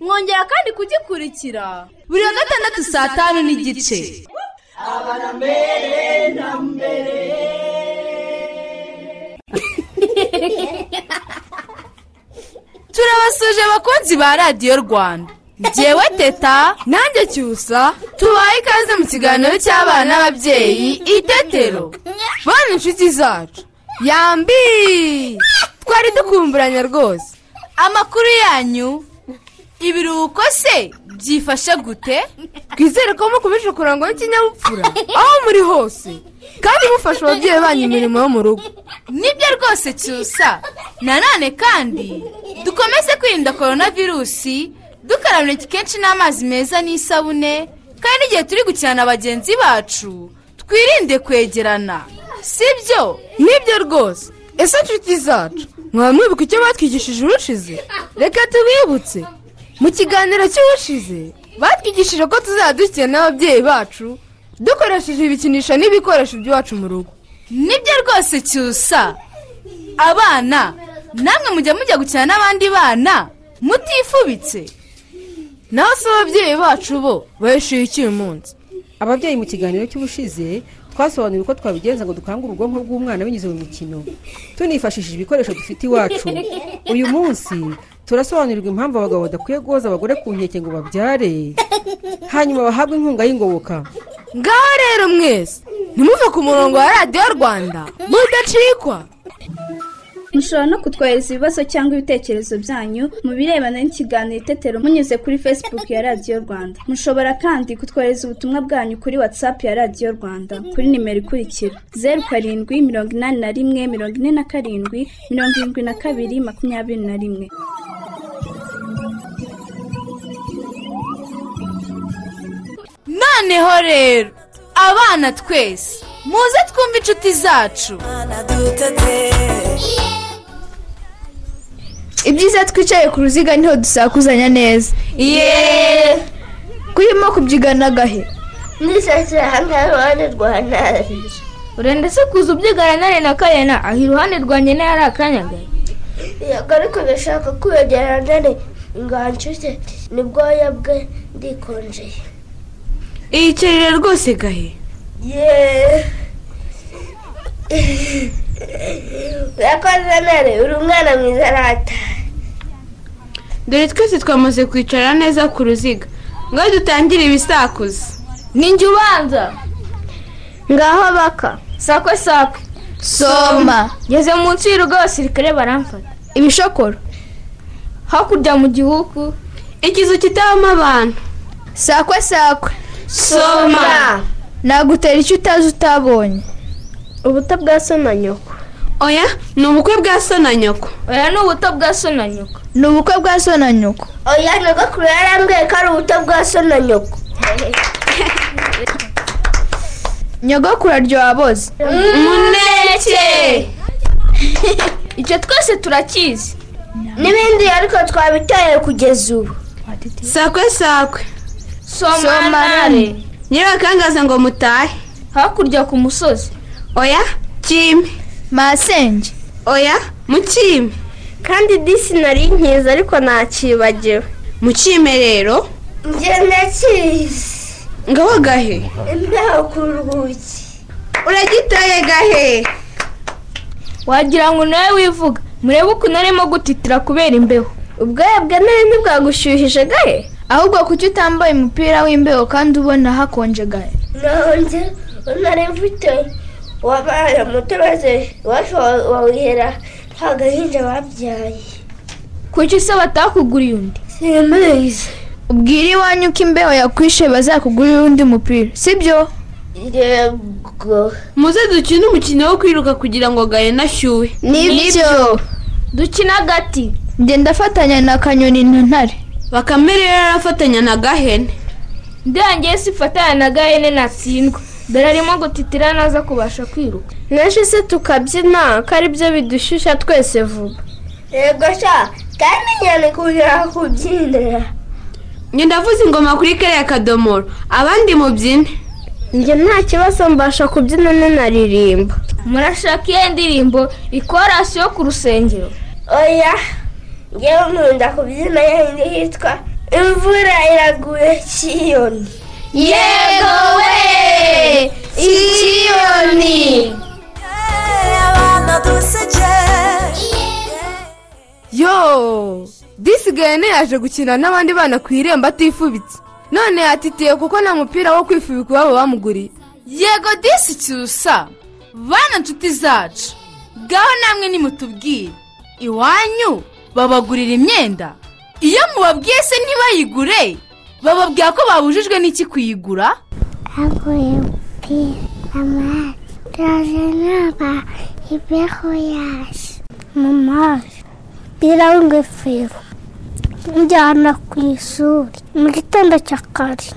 Mwongera kandi kugikurikira. Buri wa gatandatu saa tanu n'igice. Turabasuje abakunzi ba radiyo rwanda. Ngewe teta nanjye cyusa tubaye ikaze mu kiganiro cy'abana n'ababyeyi itetero bana inshuti zacu. Yambi! Twari dukumburanya rwose. Amakuru yanyu ibiruhuko se? Byifashe gute? Twizere ko mukomeje kurangwa n'ikinyabupfura. Aho muri hose. Kandi mufasha ababyeyi banyu imirimo yo mu rugo. Nibyo rwose cyusa. Nanone kandi dukomeze kwirinda korona virusi dukaraba intoki kenshi n'amazi meza n'isabune kandi n'igihe turi gukina na bagenzi bacu twirinde kwegerana. Sibyo? Nibyo rwose. Ese inshuti zacu mwaba mwibuka icyo batwigishije urushize reka tubibutse. Mu kiganiro cy'ubushize batwigishije ko tuzajya dukina n'ababyeyi bacu dukoresheje ibikinisho n'ibikoresho by'iwacu mu rugo. Nibyo rwose cyusa. Abana namwe mujya mujya gukina n'abandi bana mutifubitse. Naho se ababyeyi bacu bo bahishuye iki uyu munsi? Ababyeyi mu kiganiro cy'ubushize twasobanuriwe uko twabigenza ngo dukangure ubwonko bw'umwana binyuze mu mikino. Tunifashishije ibikoresho dufite iwacu. Uyu munsi turasobanurirwa impamvu abagabo badakwiye guhoza abagore ku nkeke ngo babyare. Hanyuma bahabwe inkunga y'ingoboka. Ngaho rero mwese ntimuve ku murongo wa radiyo rwanda. Mudacikwa. Mushobora no kutwohereza ibibazo cyangwa ibitekerezo byanyu mu birebana n'ikiganiro itetero munyuze kuri facebook ya radiyo rwanda. Mushobora kandi kutwohereza ubutumwa bwanyu kuri whatsapp ya radiyo rwanda kuri nimero ikurikira zeru karindwi mirongo inani na rimwe mirongo ine na karindwi mirongo irindwi na kabiri makumyabiri na rimwe. Noneho rero abana twese. Muze twumve inshuti zacu. Ibyiza twicaye ku ruziga ni ho dusakuzanya neza. Yeee kurimo kubyigana gahe? Nisasira hamwe iruhande rwa ntare urenda se kuza ubyigana nare na karena aho iruhande rwanjye na yo ari akanyagaye yego ariko ndashaka kwiyongera ntare ingancuze nibwoya bwe ndikonjeye iyicarire rwose gahe yeee urakoze ntare uri umwana mwiza rata dore twese twamaze kwicara neza ku ruziga ngo dutangire ibisakuza ninjye ubanza ngaho baka. Sakwe sakwe soma. Ngeze munsi y'urugo abasirikare baramfata ibishokoro hakurya mu gihugu ikizu kitabamo abantu sakwe sakwe soma. Nagutera icyo utazi utabonye. Ubuto bwa so na nyoko oya ni ubukwe bwa so na nyoko oya ni ubuto bwa so na nyoko ni ubukwe bwa so na nyoko oya nyogokuru yarambwiye ko ari ubuto bwa so na nyoko nyogokuru aryoha boze. Umuneke. Icyo twese turakizi. N'ibindi ariko twabitaye kugeza ubu. Sakwe sakwe. Somanare nyirabakangaza ngo mutahe. Hakurya ku musozi. Oya kime masenge oya mukime kandi disi nari nkiza ariko ntakibagiwe mukime rero. Njye ndakizi ngaho gahe? Imbeho ku uragitaye gahe? Wagira ngo nawe wivuga. Murebe ukuntu arimo gutitira kubera imbeho. Ubwoya bwa nari ntibwagushyuhije gahe? Ahubwo kuki utambaye umupira w'imbeho kandi ubona hakonje gahe? Nonze nari mfite wabaye muto maze iwacu wawihera nta gahinja babyaye kuki se batakuguriye undi? Simbizi ubwira iwanyu ko imbeho yakwishe bazakugurira undi mupira sibyo yego. Muze dukine umukino wo kwiruka kugira ngo gahene ashyuhe ni byo dukina agati. Ngenda afatanya na kanyoni na ntare. Bakamere rero arafatanya na gahene. Ndangiye sifatanya na gahene natsindwa dore arimo gutitira naza kubasha kwiruka. Nenshi se tukabyina ko ari byo bidushyushya twese vuba. Yego sha kandi nyine kugira kubyinira. Njye ndavuze ingoma kuri kariya kadomoro. Abandi mubyine. Njye nta kibazo mbasha kubyina nanaririmba murashaka iyo ndirimbo ikorasi yo ku rusengero. Oya. Ngewe nkunda kubyina yindi hitwa imvura iraguye kiyoni yego we ikiyoni yo disi gahene yaje gukina n'abandi bana ku irembo atifubitse none yatitiye kuko nta mupira wo kwifubika iwabo bamuguriye yego disi cyusa bana nshuti zacu ngaho namwe nimutubwire iwanyu babagurira imyenda. Iyo mubabwiye se ntibayigure? Bababwira ko babujijwe n'iki kuyigura? Njyana ku ishuri. Mu gitondo cya kare.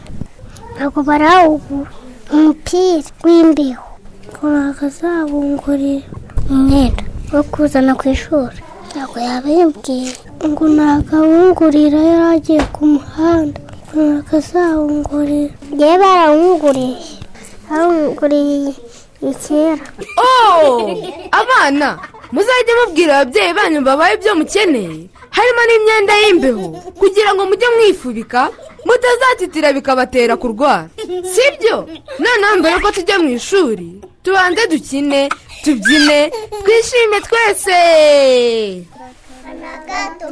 Ntabwo barawugura. Umupira w'imbeho. Ntabwo azabungurira umwenda wo kuzana ku ishuri. Ntabwo yabimbwiye ngo ntabwo awungurira yari agiye ku muhanda. Ngo ntabwo azawungurira ngewe barawunguriye barawunguriye kera. Oh, abana muzajye mubwira ababyeyi banyu babaye ibyo mukeneye harimo n'imyenda y'imbeho. Kugira ngo mujye mwifubika mutazatitira bikabatera kurwara. Sibyo noneho mbere ko tujya mu ishuri? Tubanze dukine tubyine twishime twese. Gato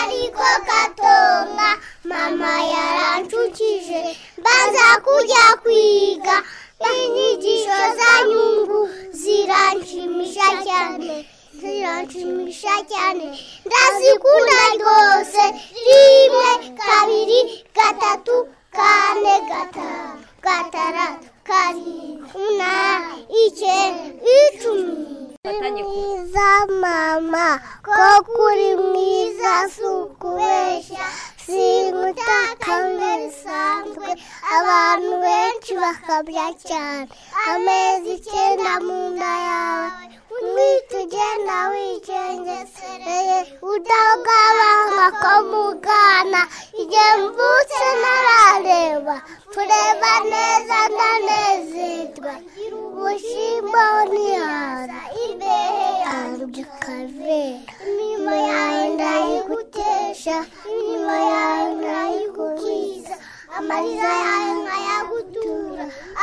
ariko gatonga mama yaranshukije mbaza kujya kwiga. Inyigisho za nyungu ziranshimisha cyane ziranshimisha cyane. Ndazikunda rwose rimwe kabiri gatatu kane gatanu gatandatu karindwi umunani icyenda icumi mwiza mama ko kuri mwiza si ukubeshya singutaka bisanzwe abantu benshi bakabya cyane amezi icyenda mu nda yawe umwita ugenda wicengesereye udagabanga ko mugana. Igihe mvutse narareba tureba neza ndanezerwa ubushyimbo ntihaza imbehe yanjye ukavera imirimo yawe ndayigutesha. Imirimo yawe ndayigukiza. Amarira yawe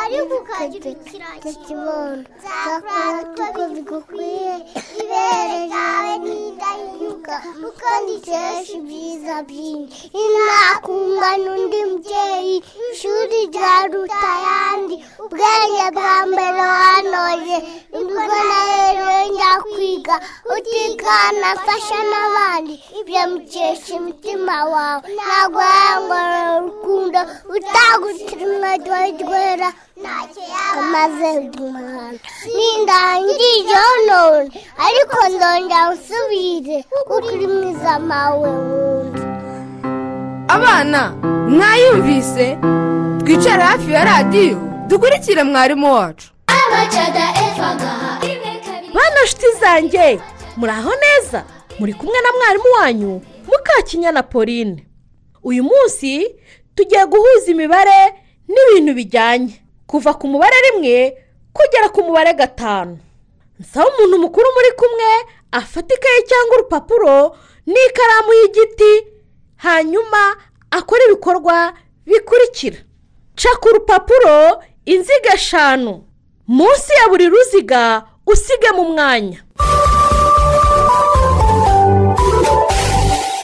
nkayagutura ariko ukagira ikiryo kibondo nzakora uko bigukwiye ibere ryawe ntidahinyuka kuko ndikesha ibyiza byinshi inakungana undi mubyeyi ishuri ryaruta ayandi ubwenge bwa mbere wanoye ni bwo na rero njya kwiga utigana afasha n'abandi ibyo mukesha umutima wawe ntabwo yangora urukundo utagutira rwera ntacyo amaze umuhanda nindangije none ariko ndongera usubire kuko uri mwiza mawe wundi abana mwayumvise? Twicare hafi ya radiyo. Dukurikire mwarimu wacu. Bana nshuti zanjye muraho neza? Muri kumwe na mwarimu wanyu mukakinyana pauline. Uyu munsi tugiye guhuza imibare n'ibintu bijyanye. Kuva ku mubare rimwe kugera ku mubare gatanu. Nsaba umuntu mukuru muri kumwe afata ikaye cyangwa urupapuro n'ikaramu y'igiti hanyuma akora ibikorwa bikurikira. Ca ku rupapuro inziga eshanu. Munsi ya buri ruziga usigemo umwanya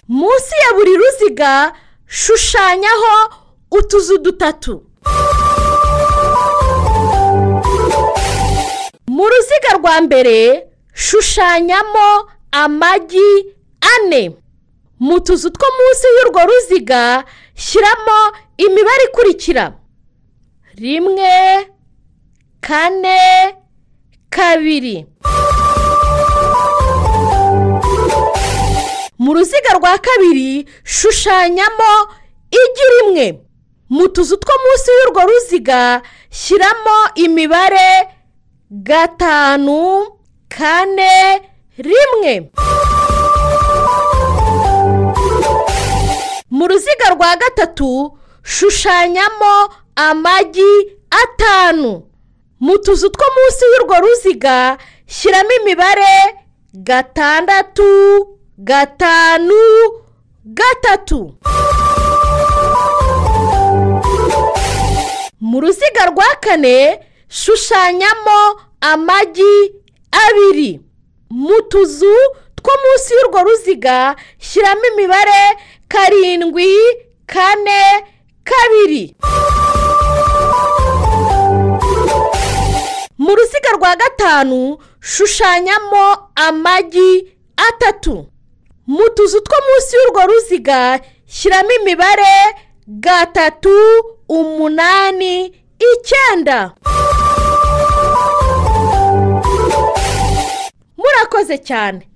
munsi ya buri ruziga shushanyaho utuzu dutatu. Mu ruziga rwa mbere shushanyamo amagi ane. Mu tuzu two munsi y'urwo ruziga shyiramo imibare ikurikira. Rimwe kane kabiri. Mu ruziga rwa kabiri shushanyamo igi rimwe. Mu tuzu two munsi y'urwo ruziga shyiramo imibare gatanu kane rimwe. Mu ruziga rwa gatatu shushanyamo amagi atanu. Mu tuzu two munsi y'urwo ruziga shyiramo imibare gatandatu gatanu gatatu. Mu ruziga rwa kane shushanyamo amagi abiri. Mu tuzu two munsi y'urwo ruziga shyiramo imibare karindwi kane kabiri. Mu ruziga rwa gatanu shushanyamo amagi atatu. Mu tuzu two munsi y'urwo ruziga shyiramo imibare gatatu umunani icyenda. Murakoze cyane.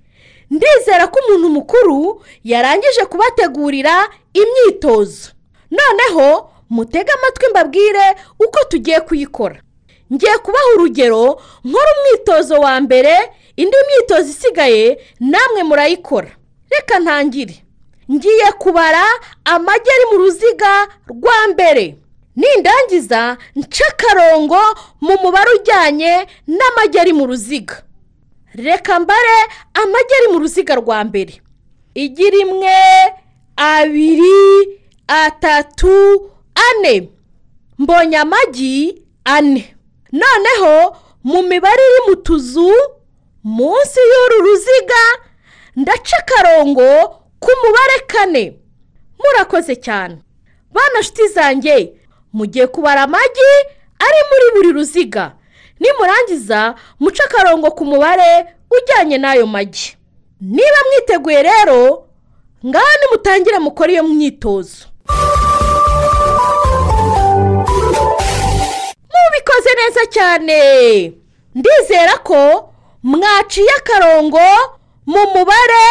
Ndizera ko umuntu mukuru yarangije kubategurira imyitozo. Noneho mutege amatwi mbabwire uko tugiye kuyikora. Ngiye kubaha urugero nkora umwitozo wa mbere indi myitozo isigaye namwe murayikora. Reka ntangire. Ngiye kubara amagi ari mu ruziga rwa mbere. Nindangiza nca akarongo mu mubare ujyanye n'amagi ari mu ruziga. Reka mbare amagi ari mu ruziga rwa mbere. Igi rimwe abiri atatu ane. Mbonye amagi ane. Noneho mu mibare iri mu tuzu munsi y'uru ruziga ndaca akarongo ku mubare kane. Murakoze cyane. Bana nshuti zanjye mugiye kubara amagi ari muri buri ruziga. Nimurangiza muce akarongo ku mubare ujyanye n'ayo magi. Niba mwiteguye rero ngaho nimutangire mukore iyo myitozo. Mubikoze neza cyane. Ndizera ko mwaciye akarongo mu mubare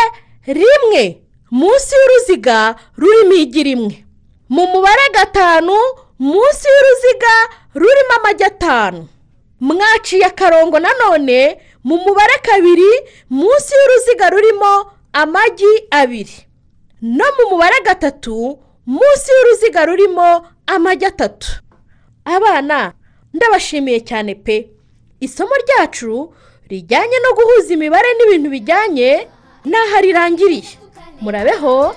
rimwe munsi y'uruziga rurimo igi rimwe. Mu mubare gatanu munsi y'uruziga rurimo amagi atanu. Mwaciye akarongo nanone mu mubare kabiri munsi y'uruziga rurimo amagi abiri. No mu mubare gatatu munsi y'uruziga rurimo amagi atatu. Abana ndabashimiye cyane pe. Isomo ryacu rijyanye no guhuza imibare n'ibintu bijyanye n'aho rirangiriye murabeho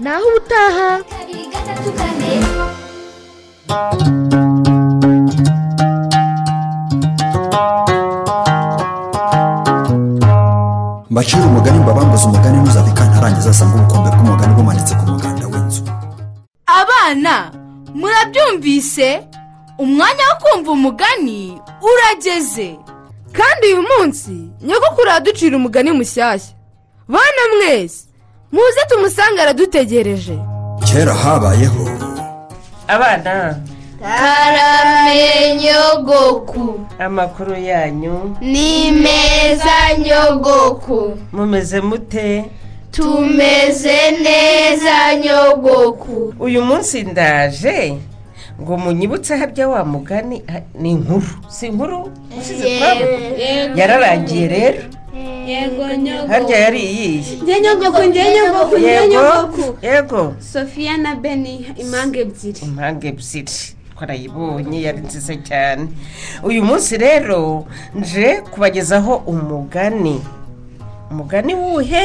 naho ubutaha. Mbacira umugani mbabambuze umugani ntuzave kantarangiza asanga ubukombe bw'umugani bumanitse ku muganda w'inzu. Abana murabyumvise? Umwanya wo kumva umugani urageze. Kandi uyu munsi nyogokuru araducira umugani mushyashya. Bana mwese muze tumusange aradutegereje kera habayeho abana. Karame nyogoku amakuru yanyu. Ni meza nyogoku. Mumeze mute. Tumeze neza nyogoku. Uyu munsi ndaje ngo munyibutse harya wa mugani ah, ni inkuru si inkuru yararangiye rero. Yego nyogoku harya yari iyihe njye nyogoku njye nyogoku njye nyogoku yego. Sofiya na beni impanga ebyiri impanga ebyiri twarayibonye yari nziza cyane. Uyu munsi rero nje kubagezaho umugani. Umugani wuhe?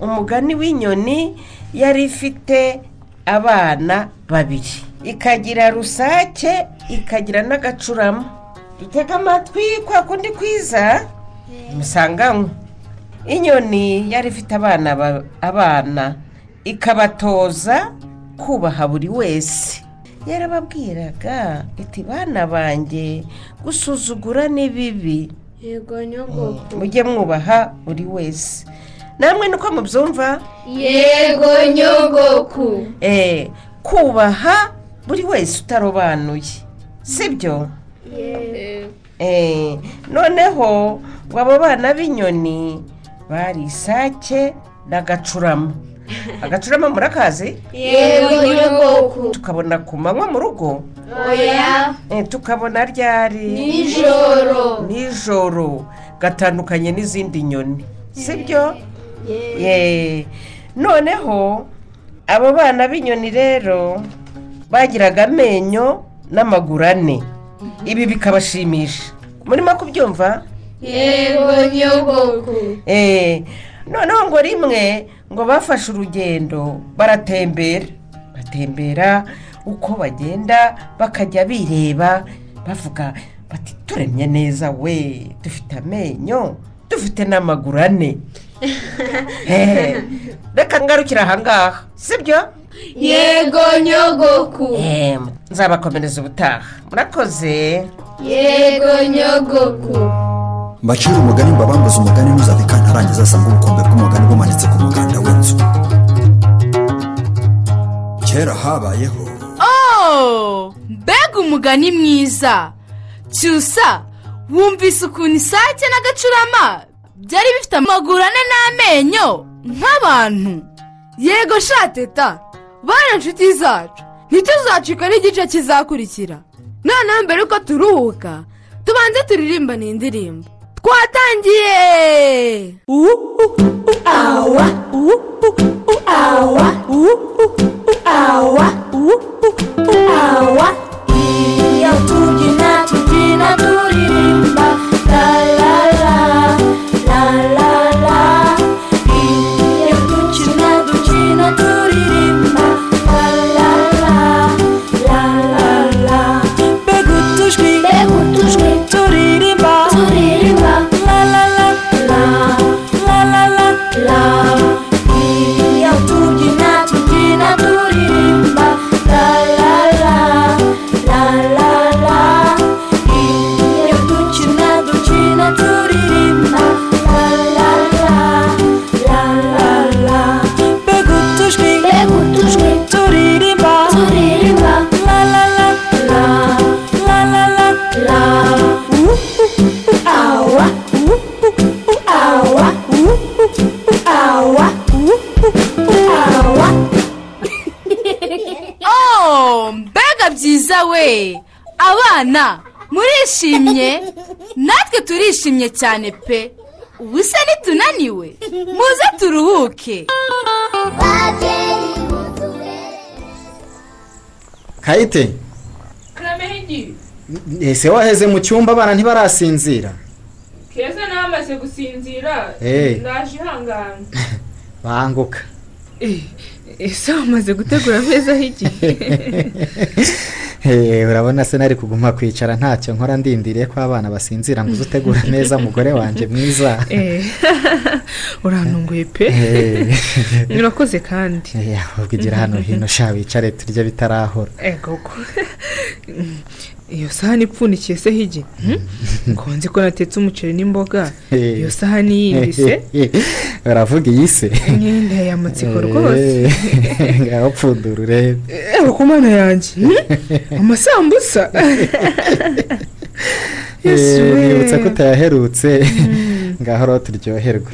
Umugani w'inyoni yari ifite abana babiri. Ikagira rusake ikagira n'agacurama. Dutega amatwi kwa kundi kwiza. Musanganywe inyoni yari ifite abana ba- abana ikabatoza kubaha buri wese. Yarababwiraga iti bana banjye gusuzugura ni bibi. Yego nyogoko mujye mwubaha buri wese. Namwe niko mubyumva? Yego nyogoku Eh, kubaha buri wese utarobanuye. Sibyo? Noneho ngo abo bana b'inyoni bari isake n'agacurama. Agacurama murakazi? Yego tukabona ku manywa mu rugo? Oya. Eh, tukabona ryari? Nijoro. nijoro. Gatandukanye n'izindi nyoni. Sibyo? Noneho abo bana b'inyoni rero bagiraga amenyo n'amaguru ane. Ibi bikabashimisha. Murimo kubyumva? Yego nyogoku Eh, noneho ngo rimwe ngo bafashe urugendo baratembera. Batembera uko bagenda bakajya bireba bavuga bati turemye neza we dufite amenyo dufite n'amaguru ane. Eh, reka ngarukire ahangaha sibyo? Yego nyogoku. Nzabakomereza ubutaha. Murakoze? Yego nyogoku. Mbacira umugani mbabambuze umugani ntuzave kantarangiza asanga ubukombe bw'umugani bumanitse ku muganda w'inzu. Kera habayeho. Oh, mbega umugani mwiza. Cyusa wumvise ukuntu isake n'agacurama byari bifite amaguru ane n'amenyo. Nk'abantu. Yego sha teta. Bana inshuti zacu ntituzacika n'igice kizakurikira. Noneho mbere yuko turuhuka tubanze turirimbane indirimbo. Twatangiye murishimye natwe turishimye cyane pe. Ubu se nitunaniwe muze turuhuke. Kayite. Ese waheze mu cyumba abana ntibarasinzira? Keza nawe amaze gusinzira. Eh. ndaje ihangana banguka. Ese wamaze gutegura ameza y'igihe Eh, urabona se nari kuguma kwicara ntacyo nkora ndindiriye ko abana basinzira ngo uze utegura neza mugore wanjye mwiza. Eh, urantunguye pe. Urakoze kandi. Ahubwo igira hano hino sha wicare turya bitarahora. Iyo sahani ipfundikiye se higi ngo nzi ko natetse umuceri n'imboga. Eh. iyo sahani yindi se uravuga iyi se? Imyenda y'amatsiko rwose. Eh, ngaho pfundura urebe. Ewe ku mana yanjye. Hmm? amasambusa. Yesu Eh, ko utayaherutse. Ngaho rero turyoherwe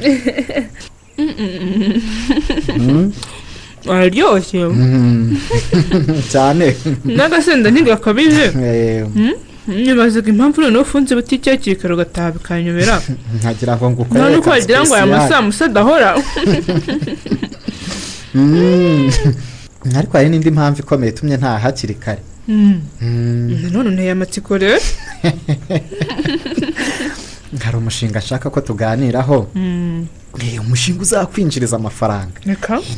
Hmm? Araryoshye cyane n'agasenda ntigakabije nibazaga impamvu noneho ufunze butike hakiri kare ugataha bikanyobera nkagira ngo ngukorere nuko wagira ngo aya masamusa adahora ariko hari n'indi mpamvu ikomeye itumye ntaha hakiri kare nanone nteye amatsiko rero hari umushinga ashaka ko tuganiraho umushinga uzakwinjiriza amafaranga.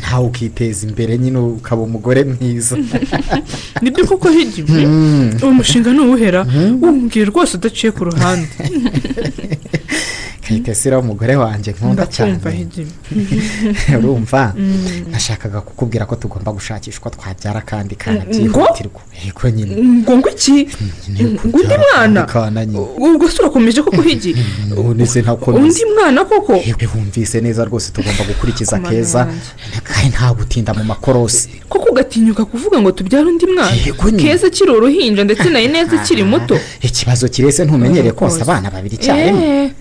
Nawe ukiteza imbere nyine ukaba umugore mwiza. Nibyo koko higiwe uwo mushinga ni uwuhera. Umbwira rwose udaciye ku ruhande. kayitesi rero umugore wanjye nkunda cyane. urumva? Mm. nashakaga kukubwira ko tugomba gushakisha uko twabyara kandi kana byihutirwa yego nyine. Ngo ngo iki? Ngo undi mwana? ubwo se urakomeje none se ntakomeze undi mwana koko? Wumvise neza rwose tugomba gukurikiza keza. kandi nta gutinda mu makorosi. Koko ugatinyuka kuvuga ngo tubyare undi mwana? Keza akiri uruhinja ndetse na ineza akiri muto. Ikibazo kirese ntumenyere konsa abana babiri icyarimwe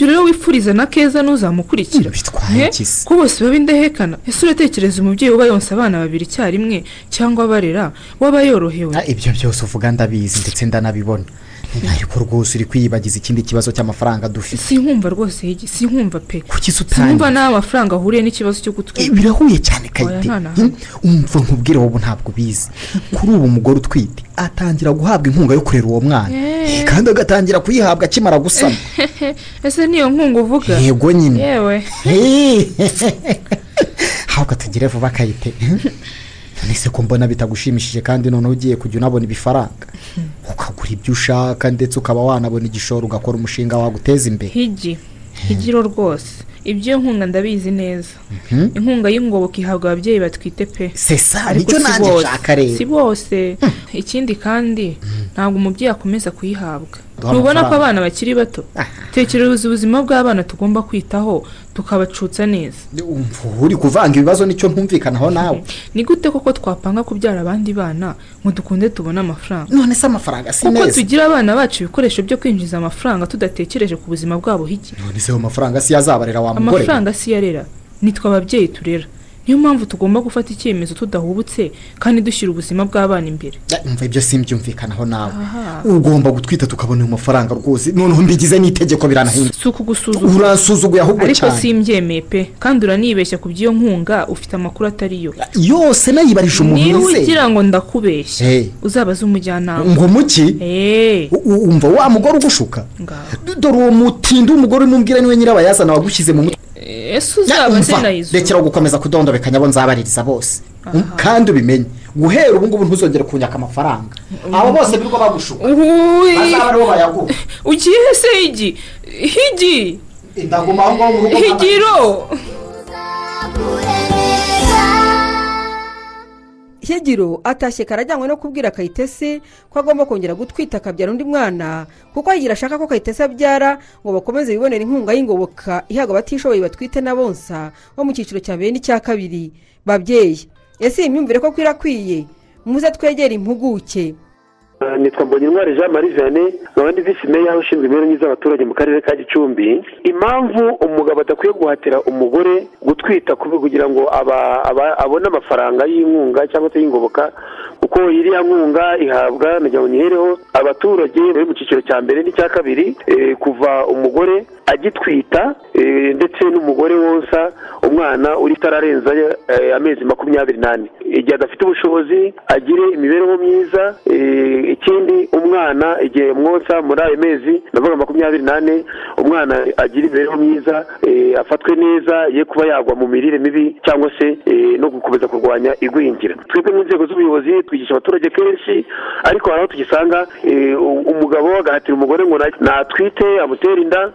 Nibyo rero wifuriza na keza n'uzamukurikira. Bitwaye Eh, ko bose baba indahekana ese uratekereza umubyeyi uba yonsa abana babiri icyarimwe cyangwa abarera waba yorohewe? Ah, ibyo byose uvuga ndabizi ndetse ndanabibona. Ariko rwose uri kwiyibagiza ikindi kibazo cy'amafaranga dufite. Sinkumva rwose higi sinkumva pe. Kuki utangiye n'aho amafaranga ahuriye n'ikibazo cyo gutwita birahuye cyane kayite. Hmm? umva nkubwire wowe ntabwo ubizi. Kuri ubu umugore utwite atangira guhabwa inkunga yo kurera uwo mwana. Eh. kandi agatangira kuyihabwa akimara gusama. Ese niyo nkunga uvuga? Yego nyine. Yewe. Ahubwo tugire vuba kayite? Nese ko mbona bitagushimishije kandi noneho ugiye kujya unabona ibifaranga. Ukagura ibyo ushaka ndetse ukaba wanabona igishoro ugakora umushinga waguteza imbere. Higi higiro rwose. Ibyo nkunga ndabizi neza. Mhm. inkunga y'ingoboka ihabwa ababyeyi batwite pe. Sesa, ni cyo nanjye nshaka rero. si bose. Ikindi kandi ntabwo umubyeyi akomeza kuyihabwa. Ntubona ko abana bakiri bato. Tekereza ubuzima bw'abana tugomba kwitaho. Tukabacutsa neza. Uri kuvanga ibibazo ni cyo ntumvikanaho nawe. Ni gute koko twapanga kubyara abandi bana ngo dukunde tubone amafaranga? None se amafaranga si kuko meza. tugira abana bacu ibikoresho byo kwinjiza amafaranga tudatekereje ku buzima bwabo higi none se ayo mafaranga si yazabarera wa mugore? Amafaranga si yo arera nitwe ababyeyi turera. Niyo mpamvu tugomba gufata icyemezo tudahubutse kandi dushyira ubuzima bw'abana imbere. Ya, umva ibyo simbyumvikanaho nawe. Ugomba gutwita tukabona ayo mafaranga rwose. Noneho mbigize n'itegeko biranahinduka si ukugusuzugura uransuzuguye ahubwo ariko cyane. simbyemeye pe kandi uranibeshya ku by'iyo nkunga ufite amakuru atari yo. Yose nayibarije umuntu niba ugira ngo ndakubeshya uzabaze umujyanama. Ngo muki? Eh, umva wa mugore ugushuka? Dore uwo mutindi w'umugore n'umbwira ni we nyirabayazana wagushyize mu mutwe. Ese uzabaze umva nayizo rekera gukomeza kudondobekanya abo nzabaririza bose. Um, kandi ubimenye. Guhera ubu ngubu ntuzongere kunyaka amafaranga. Abo bose birirwa bagushuka. Bazaba ari bo bayaguha. Ugiye se higi? Higi? Ndaguma aho ngaho mu rugo higiro? Higiro atashye karajyanywe no kubwira kayitesi ko agomba kongera gutwita akabyara undi mwana kuko higiro ashaka ko kayitesi abyara ngo bakomeze bibonere inkunga y'ingoboka ihabwa abatishoboye batwite na bonsa bo mu cyiciro cya mbere n'icya kabiri. Babyeyi ese iyi myumvire ko kwirakwiye muze twegere impuguke. Nitwa mbonyintwari jean marie vianney nkaba ndi visi meya ushinzwe imibereho myiza y'abaturage mu karere ka gicumbi. Impamvu umugabo adakwiye guhatira umugore gutwita kugira ngo abone amafaranga y'inkunga cyangwa se y'ingoboka kuko iriya nkunga ihabwa ngo nyihereho abaturage bari mu cyiciro cya mbere n'icya kabiri eh, kuva umugore agitwita eh, ndetse n'umugore wonsa umwana uri utararenza eh, amezi makumyabiri n'ane. Igihe adafite ubushobozi agire imibereho myiza eh, ikindi umwana igihe mwonsa muri ayo mezi ndavuga makumyabiri n'ane umwana agira imibereho myiza afatwe neza ye kuba yagwa mu mirire mibi cyangwa se no gukomeza kurwanya igwingira. Twebwe mu nzego z'ubuyobozi twigisha abaturage kenshi ariko hari aho tugisanga umugabo agahatira umugore ngo na- natwite amutere inda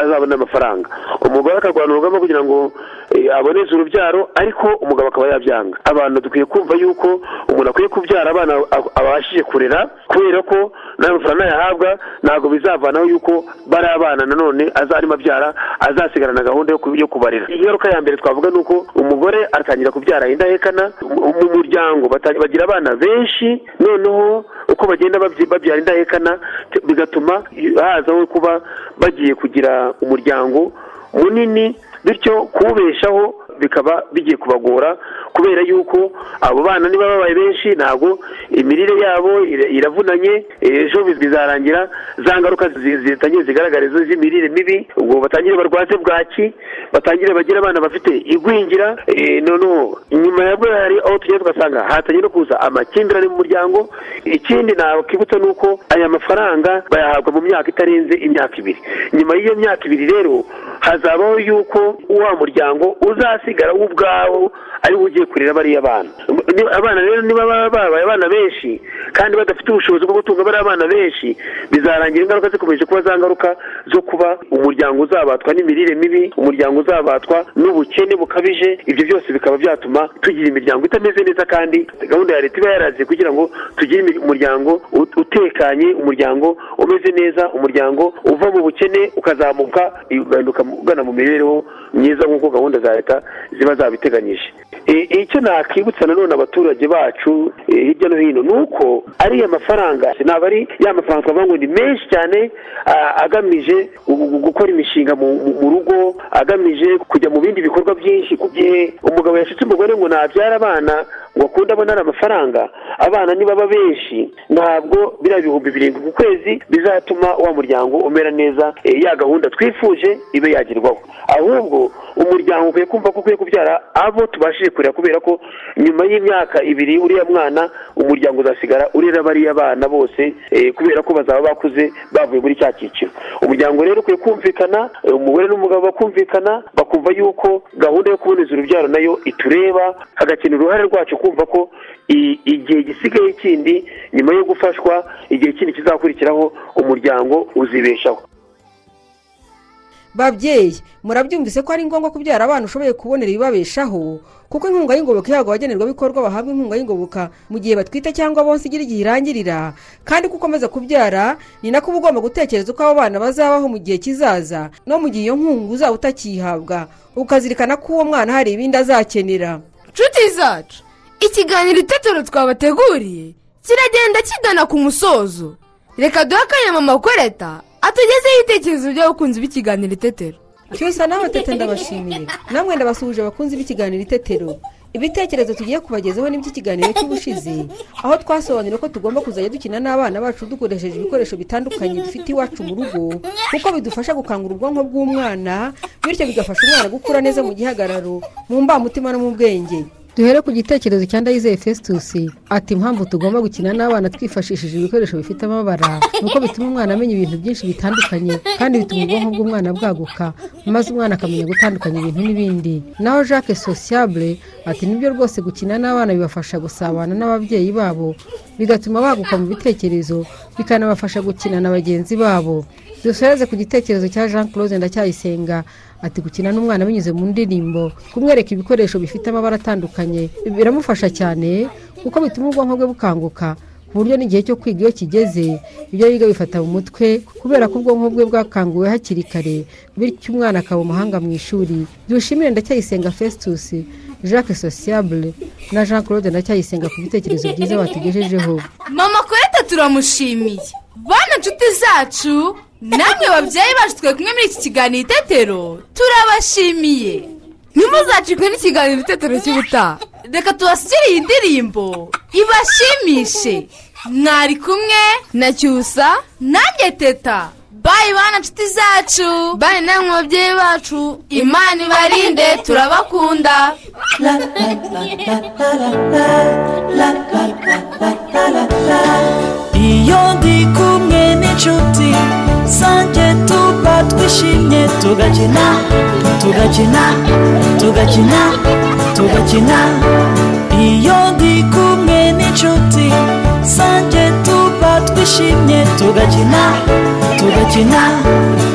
azabone amafaranga. Umugore akarwana urugamba kugira ngo eh, aboneze urubyaro ariko umugabo akaba yabyanga. Abantu dukwiye kumva yuko umuntu akwiye kubyara abana abashije kurera kubera ko n'ayo mafaranga nayahabwa ntabwo bizavanaho yuko bari abana nanone azarimo abyara azasigarana gahunda yo ku- yo kubarera. Ingaruka ya mbere twavuga ni uko umugore aratangira kubyara indahekana mu mu muryango bagira abana benshi noneho uko bagenda babyara indahekana bigatuma hazaho kuba bagiye kugira umuryango munini bityo kuwubeshaho bikaba bigiye kubagora kubera yuko abo bana niba babaye benshi ntabwo imirire yabo ira- iravunanye ejo bizarangira za ngaruka zi- zitangiye zigaragara zo z'imirire mibi ubwo batangire barwaze bwaki batangire bagire abana bafite igwingira eh, noneho nyuma yabwo hari aho tugenda tugasanga hatangiye no kuza amakimbirane mu muryango ikindi nakibutsa ni uko aya mafaranga bayahabwa mu myaka itarenze imyaka ibiri. Nyuma y'iyo myaka ibiri rero hazabaho yuko wa muryango uzasigara wo ubwawo ari wo ugiye kurera bariya bana. Abana rero niba baba babaye abana benshi kandi badafite ubushobozi bwo gutunga bariya bana benshi bizarangira ingaruka zikomeje kuba za ngaruka zo kuba umuryango uzabatwa n'imirire mibi umuryango uzabatwa n'ubukene bukabije. Ibyo byose bikaba byatuma tugira imiryango itameze neza kandi gahunda ya leta iba yaraje kugira ngo tugire umuryango ut- utekanye umuryango umeze neza umuryango uva mu bukene ukazamuka ugahinduka ugana mu mibereho myiza nk'uko gahunda za leta ziba zabiteganyije. Icyo nakibutsa nanone abaturage bacu hirya no hino ni uko ariya mafaranga ntabwo ari ya mafaranga twavuga ngo ni menshi cyane agamije gu- gu- gukora imishinga mu rugo agamije kujya mu bindi bikorwa byinshi ku gihe. Umugabo yashutse umugore ngo nabyara abana ngo akunde abonare amafaranga abana nibaba benshi. Ntabwo biriya bihumbi birindwi ku kwezi bizatuma wa muryango umera neza e, ya gahunda twifuje ibe yagerwaho ahubwo umuryango ukwiye kumva ko ukwiye kubyara abo tubashije kurera kubera ko nyuma y'imyaka ibiri uriya mwana umuryango uzasigara urera bariya bana bose eh, kubera ko bazaba bakuze bavuye muri cya cyiciro. Umuryango rero ukwiye kumvikana eh, umugore n'umugabo bakumvikana bakumva yuko gahunda yo kuboneza urubyaro na yo itureba hagakenera uruhare rwacu kumva ko igihe gisigaye kindi nyuma yo gufashwa igihe kindi kizakurikiraho umuryango uzibeshaho. Babyeyi murabyumvise ko ari ngombwa kubyara abana ushoboye kubonera ibibabeshaho? Kuko inkunga y'ingoboka ihabwa abagenerwabikorwa bahabwa inkunga y'ingoboka mu gihe batwite cyangwa bonse igira igihe irangirira. Kandi ko ukomeza kubyara ni nako uba ugomba gutekereza uko abo bana bazabaho mu gihe kizaza no mu gihe iyo nkunga uzaba utakiyihabwa ukazirikana ko uwo mwana hari ibindi azakenera. Nshuti zacu. Ikiganiro itetero twabateguriye. Kiragenda kigana ku musozo. Reka duhe akanya mama koreta atugezeho ibitekerezo by'abakunzi b'ikiganiro itetero. Cyusa nawe tete ndabashimiye namwe ndabasuhuje abakunzi b'ikiganiro itetero. Ibitekerezo tugiye kubagezaho n'iby'ikiganiro cy'ubushize. Aho twasobanuriye ko tugomba kuzajya dukina n'abana bacu dukoresheje ibikoresho bitandukanye dufite iwacu mu rugo kuko bidufasha gukangura ubwonko bw'umwana bityo bigafasha umwana gukura neza mu gihagararo mu mbamutima no mu bwenge. Duhere ku gitekerezo cya ndayizeye festus ati impamvu tugomba gukina n'abana twifashishije ibikoresho bifite amabara ni uko bituma umwana amenya ibintu byinshi bitandukanye kandi bituma ubwonko bw'umwana bwaguka maze umwana akamenya gutandukanya ibintu n'ibindi. Naho jacques sociable ati ni byo rwose gukina n'abana bibafasha gusabana n'ababyeyi babo bigatuma baguka mu bitekerezo bikanabafasha gukina na bagenzi babo. Dusoreze ku gitekerezo cya jean claude ndacyayisenga ati gukina n'umwana binyuze mu ndirimbo kumwereka ibikoresho bifite amabara atandukanye biramufasha cyane kuko bituma ubwonko bwe bukanguka ku buryo n'igihe cyo kwiga iyo kigeze ibyo yiga bifata mu mutwe kubera ko ubwonko bwe bwakanguwe hakiri kare bityo umwana akaba umuhanga mu ishuri. Dushimire ndacyayisenga festus jacques sociable na jean claude ndacyayisenga ku bitekerezo byiza batugejejeho. Mama koreta turamushimiye. Bana nshuti zacu namwe babyeyi bacu twe kumwe muri iki kiganiro itetero turabashimiye. Ntimuzacikwe n'ikiganiro itetero cy'ubutaha. Reka tubashyire iyi ndirimbo. Ibashimishe. Mwari kumwe na cyusa nanjye teta. Bayi bana nshuti zacu bayi namwe babyeyi bacu imana ibarinde turabakunda iyo ndi kumwe n'inshuti zanjye tuba twishimye tugakina tugakina tugakina tugakina iyo ndi kumwe n'inshuti zanjye tuba twishimye tugakina tugakina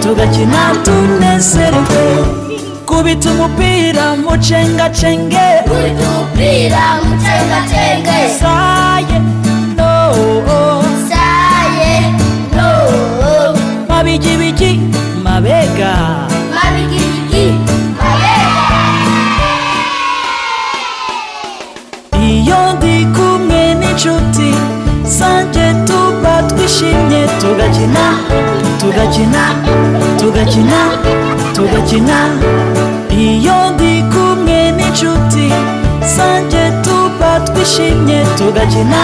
tugakina tunezerewe. Kubita umupira mucengacenge. Kubita umupira mucengacenge. Saye no. Saye no. Mabigibigi mabega. Mabigibigi mabega. Iyo ndi kumwe n'inshuti zanjye tuba twishimye tugakina. tugakina tugakina tugakina iyo ndi kumwe n'inshuti zanjye tuba twishimye tugakina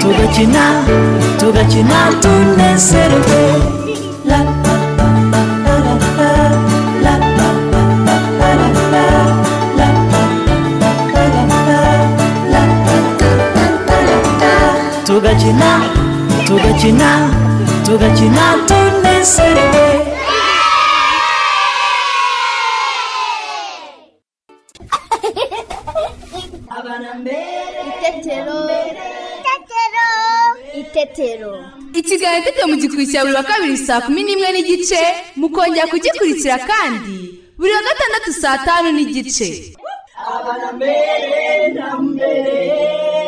tugakina tugakina tunezerewe tugakina tugakina tugakina tugakina seré. itetero. Itetero. Itetero. Ikiganiro itetero mu gikurikira buri wa kabiri saa kumi n'imwe n'igice mukongera kugikurikira kandi buri wa gatandatu saa tanu n'igice. Abana mbere na mbere.